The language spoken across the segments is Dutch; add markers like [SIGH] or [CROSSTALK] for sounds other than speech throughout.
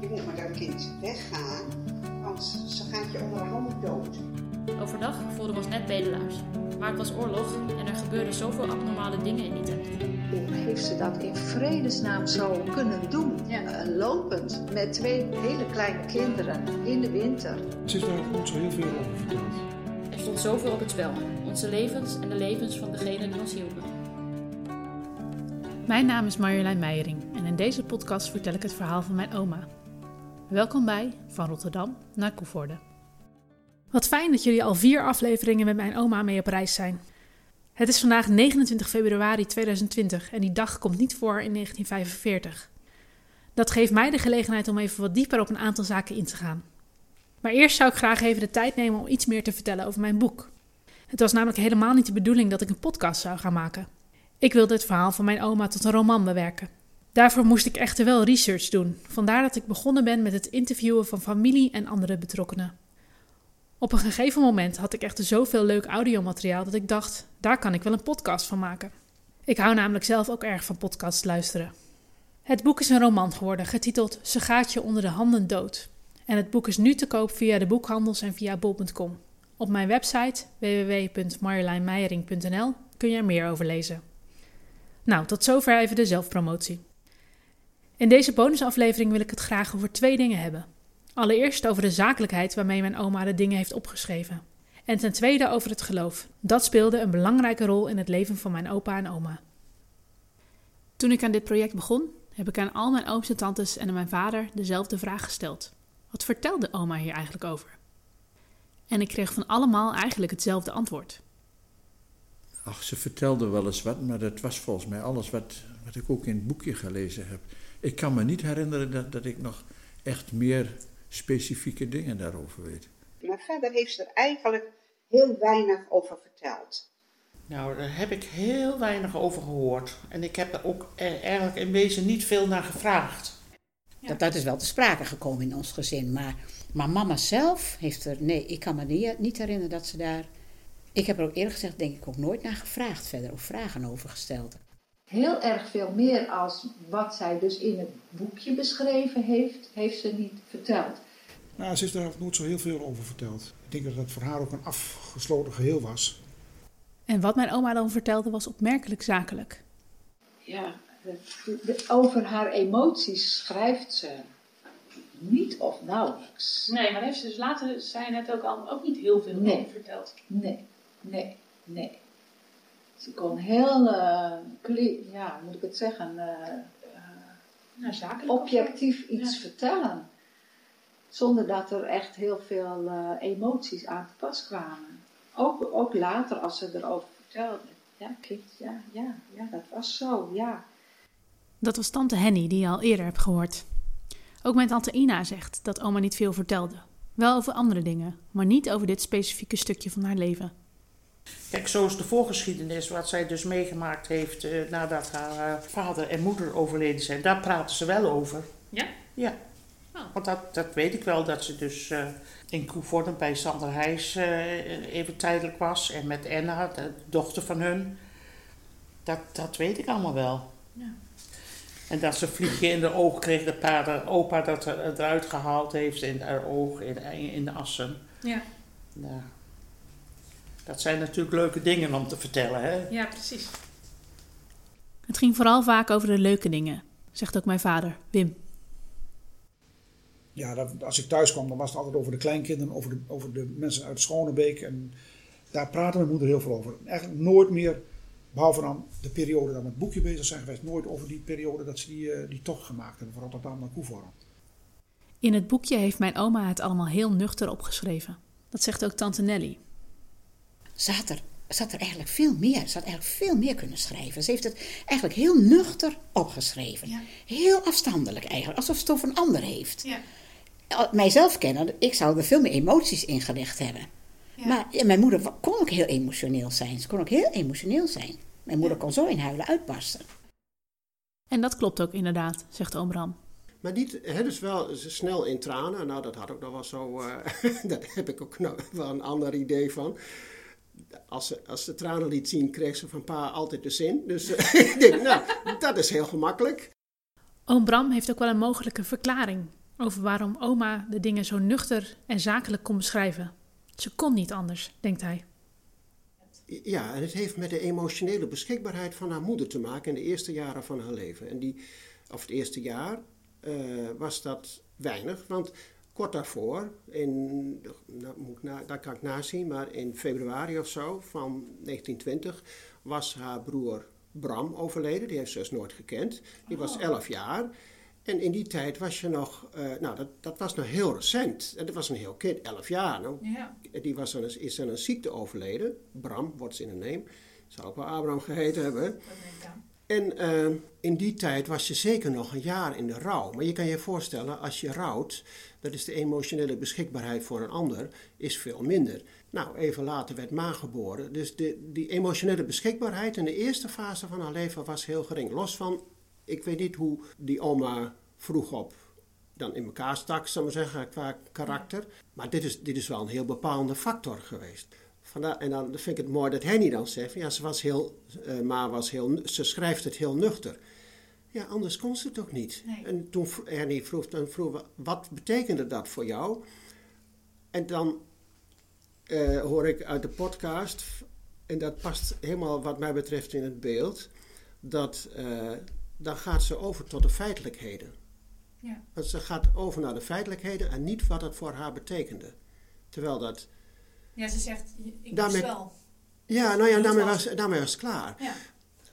Je moet met dat kind weggaan, want ze gaat je onder de handen dood. Overdag voelden we ons net bedelaars. Maar het was oorlog en er gebeurden zoveel abnormale dingen in die tijd. Hoe heeft ze dat in vredesnaam zo kunnen doen? Eh, lopend met twee hele kleine kinderen in de winter. Ze is daar niet zo heel veel over verteld. Er stond zoveel op het spel. Onze levens en de levens van degenen die ons hielpen. Mijn naam is Marjolein Meijering en in deze podcast vertel ik het verhaal van mijn oma. Welkom bij Van Rotterdam naar Koevoorde. Wat fijn dat jullie al vier afleveringen met mijn oma mee op reis zijn. Het is vandaag 29 februari 2020 en die dag komt niet voor in 1945. Dat geeft mij de gelegenheid om even wat dieper op een aantal zaken in te gaan. Maar eerst zou ik graag even de tijd nemen om iets meer te vertellen over mijn boek. Het was namelijk helemaal niet de bedoeling dat ik een podcast zou gaan maken. Ik wilde het verhaal van mijn oma tot een roman bewerken. Daarvoor moest ik echter wel research doen, vandaar dat ik begonnen ben met het interviewen van familie en andere betrokkenen. Op een gegeven moment had ik echter zoveel leuk audiomateriaal dat ik dacht, daar kan ik wel een podcast van maken. Ik hou namelijk zelf ook erg van podcasts luisteren. Het boek is een roman geworden, getiteld Ze gaat je onder de handen dood. En het boek is nu te koop via de boekhandels en via bol.com. Op mijn website www.marjolijnmeijering.nl kun je er meer over lezen. Nou, tot zover even de zelfpromotie. In deze bonusaflevering wil ik het graag over twee dingen hebben. Allereerst over de zakelijkheid waarmee mijn oma de dingen heeft opgeschreven. En ten tweede over het geloof. Dat speelde een belangrijke rol in het leven van mijn opa en oma. Toen ik aan dit project begon, heb ik aan al mijn ooms en tantes en aan mijn vader dezelfde vraag gesteld. Wat vertelde oma hier eigenlijk over? En ik kreeg van allemaal eigenlijk hetzelfde antwoord. Ach, ze vertelde wel eens wat, maar dat was volgens mij alles wat, wat ik ook in het boekje gelezen heb. Ik kan me niet herinneren dat, dat ik nog echt meer specifieke dingen daarover weet. Maar verder heeft ze er eigenlijk heel weinig over verteld. Nou, daar heb ik heel weinig over gehoord. En ik heb er ook eigenlijk in wezen niet veel naar gevraagd. Dat, dat is wel te sprake gekomen in ons gezin. Maar, maar mama zelf heeft er. Nee, ik kan me niet, niet herinneren dat ze daar. Ik heb er ook eerlijk gezegd, denk ik, ook nooit naar gevraagd verder. Of vragen over gesteld. Heel erg veel meer als wat zij dus in het boekje beschreven heeft, heeft ze niet verteld. Nou, ze is daar nooit zo heel veel over verteld. Ik denk dat het voor haar ook een afgesloten geheel was. En wat mijn oma dan vertelde was opmerkelijk zakelijk. Ja, over haar emoties schrijft ze niet of nauwelijks. Nee, maar heeft ze dus later, zei je net ook al, ook niet heel veel Nee. over verteld. Nee, nee, nee. Ze kon heel, eh, kli- ja, hoe moet ik het zeggen, eh, Nou, zakelijk objectief Ja. iets vertellen. Zonder dat er echt heel veel eh, emoties aan te pas kwamen. Ook, ook later als ze erover vertelde. Ja, kind, ja, ja, ja, dat was zo, ja. Dat was tante Henny, die je al eerder hebt gehoord. Ook mijn tante Ina zegt dat oma niet veel vertelde. Wel over andere dingen, maar niet over dit specifieke stukje van haar leven. Kijk, zo is de voorgeschiedenis, wat zij dus meegemaakt heeft eh, nadat haar eh, vader en moeder overleden zijn. Daar praten ze wel over. Ja? Ja. Oh. Want dat, dat weet ik wel, dat ze dus eh, in Koevoorden bij Sander Heijs even tijdelijk was. En met Enna, de dochter van hun. Dat, dat weet ik allemaal wel. Ja. En dat ze een vliegje in de oog kreeg, dat paarden, opa dat er, eruit gehaald heeft in haar oog, in, in de assen. Ja, Ja. Dat zijn natuurlijk leuke dingen om te vertellen, hè? ja precies. Het ging vooral vaak over de leuke dingen, zegt ook mijn vader, Wim. Ja, dat, als ik thuis kwam, dan was het altijd over de kleinkinderen, over de, over de mensen uit Schonebeek. En daar praatte mijn moeder heel veel over. Eigenlijk nooit meer, behalve dan de periode dat we met het boekje bezig zijn geweest, nooit over die periode dat ze die, eh, die tocht gemaakt hebben van Rotterdam naar Koevoorden. In het boekje heeft mijn oma het allemaal heel nuchter opgeschreven. Dat zegt ook tante Nelly. Ze had, er, ze had er eigenlijk veel meer. Ze had eigenlijk veel meer kunnen schrijven. Ze heeft het eigenlijk heel nuchter opgeschreven. Ja. Heel afstandelijk eigenlijk, alsof ze het over een ander heeft. Ja. Mijzelf kennen, ik zou er veel meer emoties in gelegd hebben. Ja. Maar ja, mijn moeder kon ook heel emotioneel zijn. Ze kon ook heel emotioneel zijn. Mijn moeder kon zo in huilen uitbarsten. En dat klopt ook inderdaad, zegt oom. Maar niet, hè, dus wel ze snel in tranen. Nou, dat had ook nog wel zo. eh, [LAUGHS] daar heb ik ook nou wel een ander idee van. Als ze, als ze tranen liet zien, kreeg ze van pa altijd de zin. Dus [LAUGHS] ik denk, nou, dat is heel gemakkelijk. Oom Bram heeft ook wel een mogelijke verklaring. over waarom oma de dingen zo nuchter en zakelijk kon beschrijven. Ze kon niet anders, denkt hij. Ja, en het heeft met de emotionele beschikbaarheid van haar moeder te maken in de eerste jaren van haar leven. En die, of het eerste jaar, eh, was dat weinig. Want kort daarvoor, in, nou, moet ik na, daar kan ik nazien, maar in februari of zo van 1920 was haar broer Bram overleden. Die heeft ze dus nooit gekend. Die was 11 jaar. En in die tijd was je nog, eh, nou dat, dat was nog heel recent. En dat was een heel kind, 11 jaar. Nou, Ja. Die was aan een, is aan een ziekte overleden. Bram, wordt in een neem. Zou ook wel Abraham geheten hebben. Dat denk ik aan. En eh, in die tijd was je zeker nog een jaar in de rouw. Maar je kan je voorstellen, als je rouwt, dat is de emotionele beschikbaarheid voor een ander, is veel minder. Nou, even later werd Ma geboren. Dus de, die emotionele beschikbaarheid in de eerste fase van haar leven was heel gering. Los van, ik weet niet hoe die oma vroeg op dan in elkaar stak, ik maar zeggen, qua karakter. Maar dit is, dit is wel een heel bepalende factor geweest. Vandaar, en dan vind ik het mooi dat Henny dan zegt, ja, ze was heel, eh, Ma was heel, ze schrijft het heel nuchter. Ja, anders kon ze het ook niet. Nee. En toen Henny vroeg, dan vroeg wat betekende dat voor jou? En dan eh, hoor ik uit de podcast, en dat past helemaal wat mij betreft in het beeld, dat eh, dan gaat ze over tot de feitelijkheden. Ja. Want ze gaat over naar de feitelijkheden en niet wat het voor haar betekende. Terwijl dat, Ja, ze zegt, ik Daarmee- wel. ja, nou ja, daarmee was- was, daarmee was het klaar. Ja.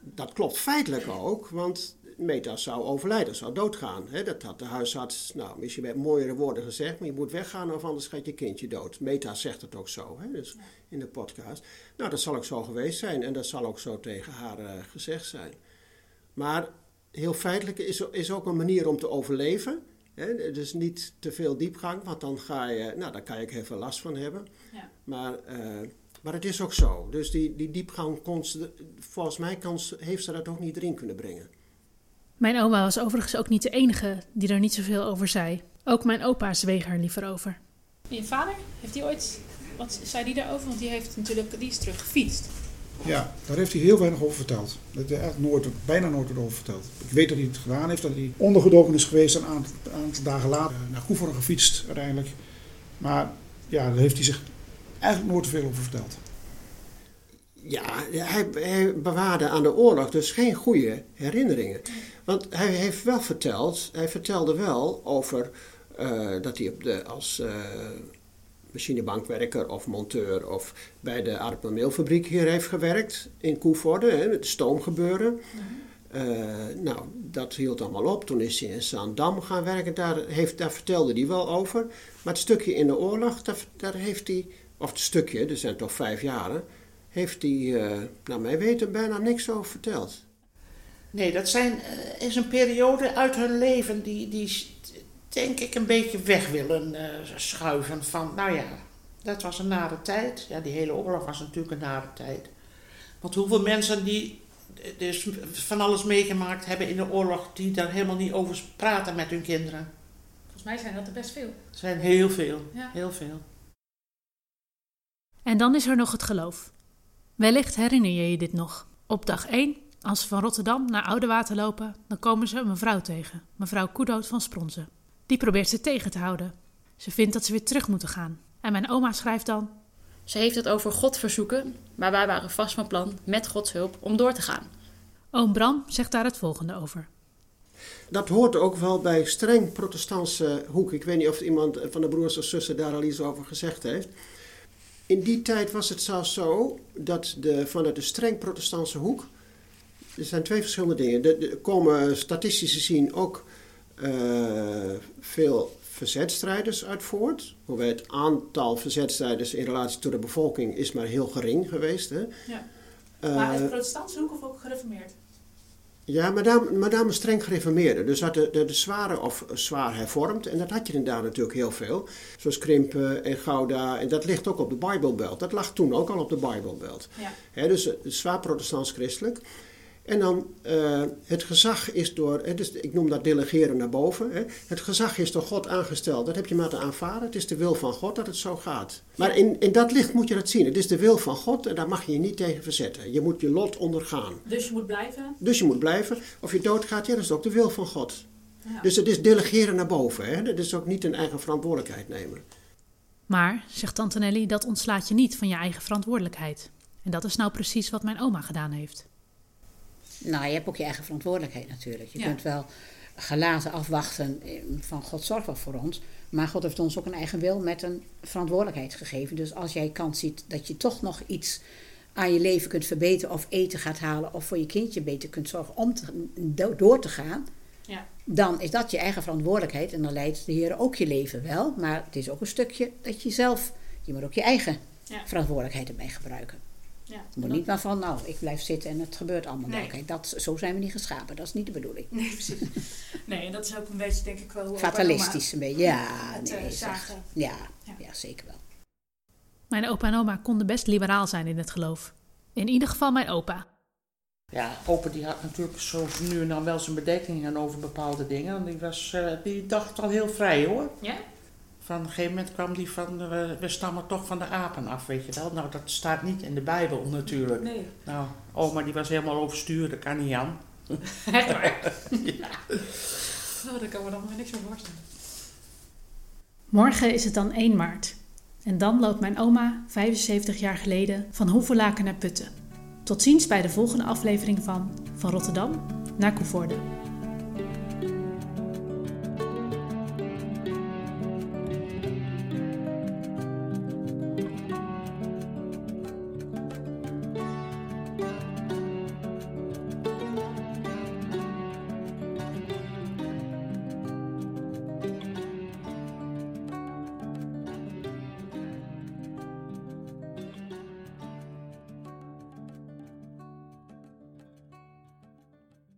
Dat klopt feitelijk ook, want Meta zou overlijden, zou doodgaan. Hè? Dat had de huisarts, nou, misschien met mooiere woorden gezegd, maar je moet weggaan of anders gaat je kindje dood. Meta zegt het ook zo, hè? Dus in de podcast. Nou, dat zal ook zo geweest zijn en dat zal ook zo tegen haar eh, gezegd zijn. Maar heel feitelijk is, is ook een manier om te overleven. Hè? Dus niet te veel diepgang, want dan, ga je, nou, daar kan je ook heel veel last van hebben. Ja. Maar, eh, maar het is ook zo. Dus die, die diepgang, kon ze, volgens mij ze, heeft ze dat ook niet erin kunnen brengen. Mijn oma was overigens ook niet de enige die er niet zoveel over zei. Ook mijn opa zweeg er liever over. En je vader, heeft hij ooit, wat zei die daarover? Want die heeft natuurlijk, die is terug gefietst. Ja, daar heeft hij heel weinig over verteld. Dat hij eigenlijk nooit, bijna nooit over verteld. Ik weet dat hij het gedaan heeft, dat hij ondergedoken is geweest een aantal, aantal dagen later eh, naar Koeveren gefietst uiteindelijk. Maar ja, daar heeft hij zich eigenlijk nooit veel over verteld. Ja, hij, hij bewaarde aan de oorlog dus geen goede herinneringen. Want hij heeft wel verteld, hij vertelde wel over eh, dat hij op de, als eh, machinebankwerker of monteur of bij de aardappelmeelfabriek hier heeft gewerkt in Koevoorde, hè, met stoomgebeuren. Eh, nou, dat hield allemaal op. Toen is hij in Zaandam gaan werken. Daar, heeft, daar vertelde hij wel over. Maar het stukje in de oorlog, daar, daar heeft hij... Of het stukje, er zijn toch vijf jaren... heeft hij, eh naar mijn weten, bijna niks over verteld. Nee, dat zijn, eh, is een periode uit hun leven die, die denk ik een beetje weg willen eh, schuiven. Van, nou ja, dat was een nare tijd. Ja, die hele oorlog was natuurlijk een nare tijd. Want hoeveel mensen die dus van alles meegemaakt hebben in de oorlog, die daar helemaal niet over praten met hun kinderen. Volgens mij zijn dat er best veel. Er zijn heel veel, Ja. heel veel. En dan is er nog het geloof. Wellicht herinner je je dit nog. Op dag 1, als ze van Rotterdam naar Oudewater lopen, dan komen ze een mevrouw tegen, mevrouw Koedoot van Spronzen. Die probeert ze tegen te houden. Ze vindt dat ze weer terug moeten gaan. En mijn oma schrijft dan: Ze heeft het over God verzoeken, maar wij waren vast van plan, met Gods hulp, om door te gaan. Oom Bram zegt daar het volgende over. Dat hoort ook wel bij streng protestantse hoek. Ik weet niet of iemand van de broers of zussen daar al iets over gezegd heeft. In die tijd was het zelfs zo dat de, vanuit de streng protestantse hoek... Er zijn twee verschillende dingen. Er komen statistisch gezien ook veel verzetstrijders uit voort. Hoewel het aantal verzetstrijders in relatie tot de bevolking is maar heel gering geweest. Hè. Ja. Eh, maar de protestantse hoek of ook gereformeerd? ja, maar dan, maar dan streng gereformeerde. Dus dat de, de, de zware of zwaar hervormd. En dat had je inderdaad natuurlijk heel veel. Zoals Krimpen en Gouda. En dat ligt ook op de Bijbelbelt. Dat lag toen ook al op de Bijbelbelt. Ja. Dus eh, zwaar protestants-christelijk. En dan eh, het gezag is door, hè, dus ik noem dat delegeren naar boven. Hè. Het gezag is door God aangesteld. Dat heb je maar te aanvaarden. Het is de wil van God dat het zo gaat. Maar in, in dat licht moet je dat zien. Het is de wil van God en daar mag je je niet tegen verzetten. Je moet je lot ondergaan. Dus je moet blijven. Dus je moet blijven. Of je doodgaat, ja, dat is ook de wil van God. Ja. Dus het is delegeren naar boven. Hè? Dat is ook niet een eigen verantwoordelijkheid nemen. Maar, zegt Tante Nelly, dat ontslaat je niet van je eigen verantwoordelijkheid. En dat is nou precies wat mijn oma gedaan heeft. Nou, je hebt ook je eigen verantwoordelijkheid natuurlijk. Je Ja. kunt wel gelaten afwachten eh, van God zorgt wel voor ons. Maar God heeft ons ook een eigen wil met een verantwoordelijkheid gegeven. Dus als jij kans ziet dat je toch nog iets aan je leven kunt verbeteren... of eten gaat halen of voor je kindje beter kunt zorgen om te, door te gaan... Ja. dan is dat je eigen verantwoordelijkheid. En dan leidt de Heer ook je leven wel. Maar het is ook een stukje dat je zelf... je moet ook je eigen Ja. verantwoordelijkheid erbij gebruiken. Ja. Moet niet maar van, nou, ik blijf zitten en het gebeurt allemaal wel. Nee. Kijk, dat, zo zijn we niet geschapen. Dat is niet de bedoeling. Nee, precies. Nee, en dat is ook een beetje, denk ik wel... Fatalistisch een beetje. Ja, Het, eh, nee, zagen. Ja, Ja. ja, zeker wel. Mijn opa en oma konden best liberaal zijn in het geloof. In ieder geval mijn opa. Ja, opa die had natuurlijk zo nu en dan wel zijn bedenkingen over bepaalde dingen. En die, was, eh, die dacht al heel vrij hoor. Ja? Van een gegeven moment kwam die van, eh, we stammen toch van de apen af, weet je wel. Nou, dat staat niet in de Bijbel natuurlijk. Nee. Nou, oma die was helemaal overstuur, dat kan niet aan. [LAUGHS] Echt waar? [LAUGHS] ja. Oh, daar kan me dan weer niks meer voorstellen. Morgen is het dan 1 maart. En dan loopt mijn oma, 75 jaar geleden, van Hoevelaken naar Putten. Tot ziens bij de volgende aflevering van Van Rotterdam naar Koevoorde.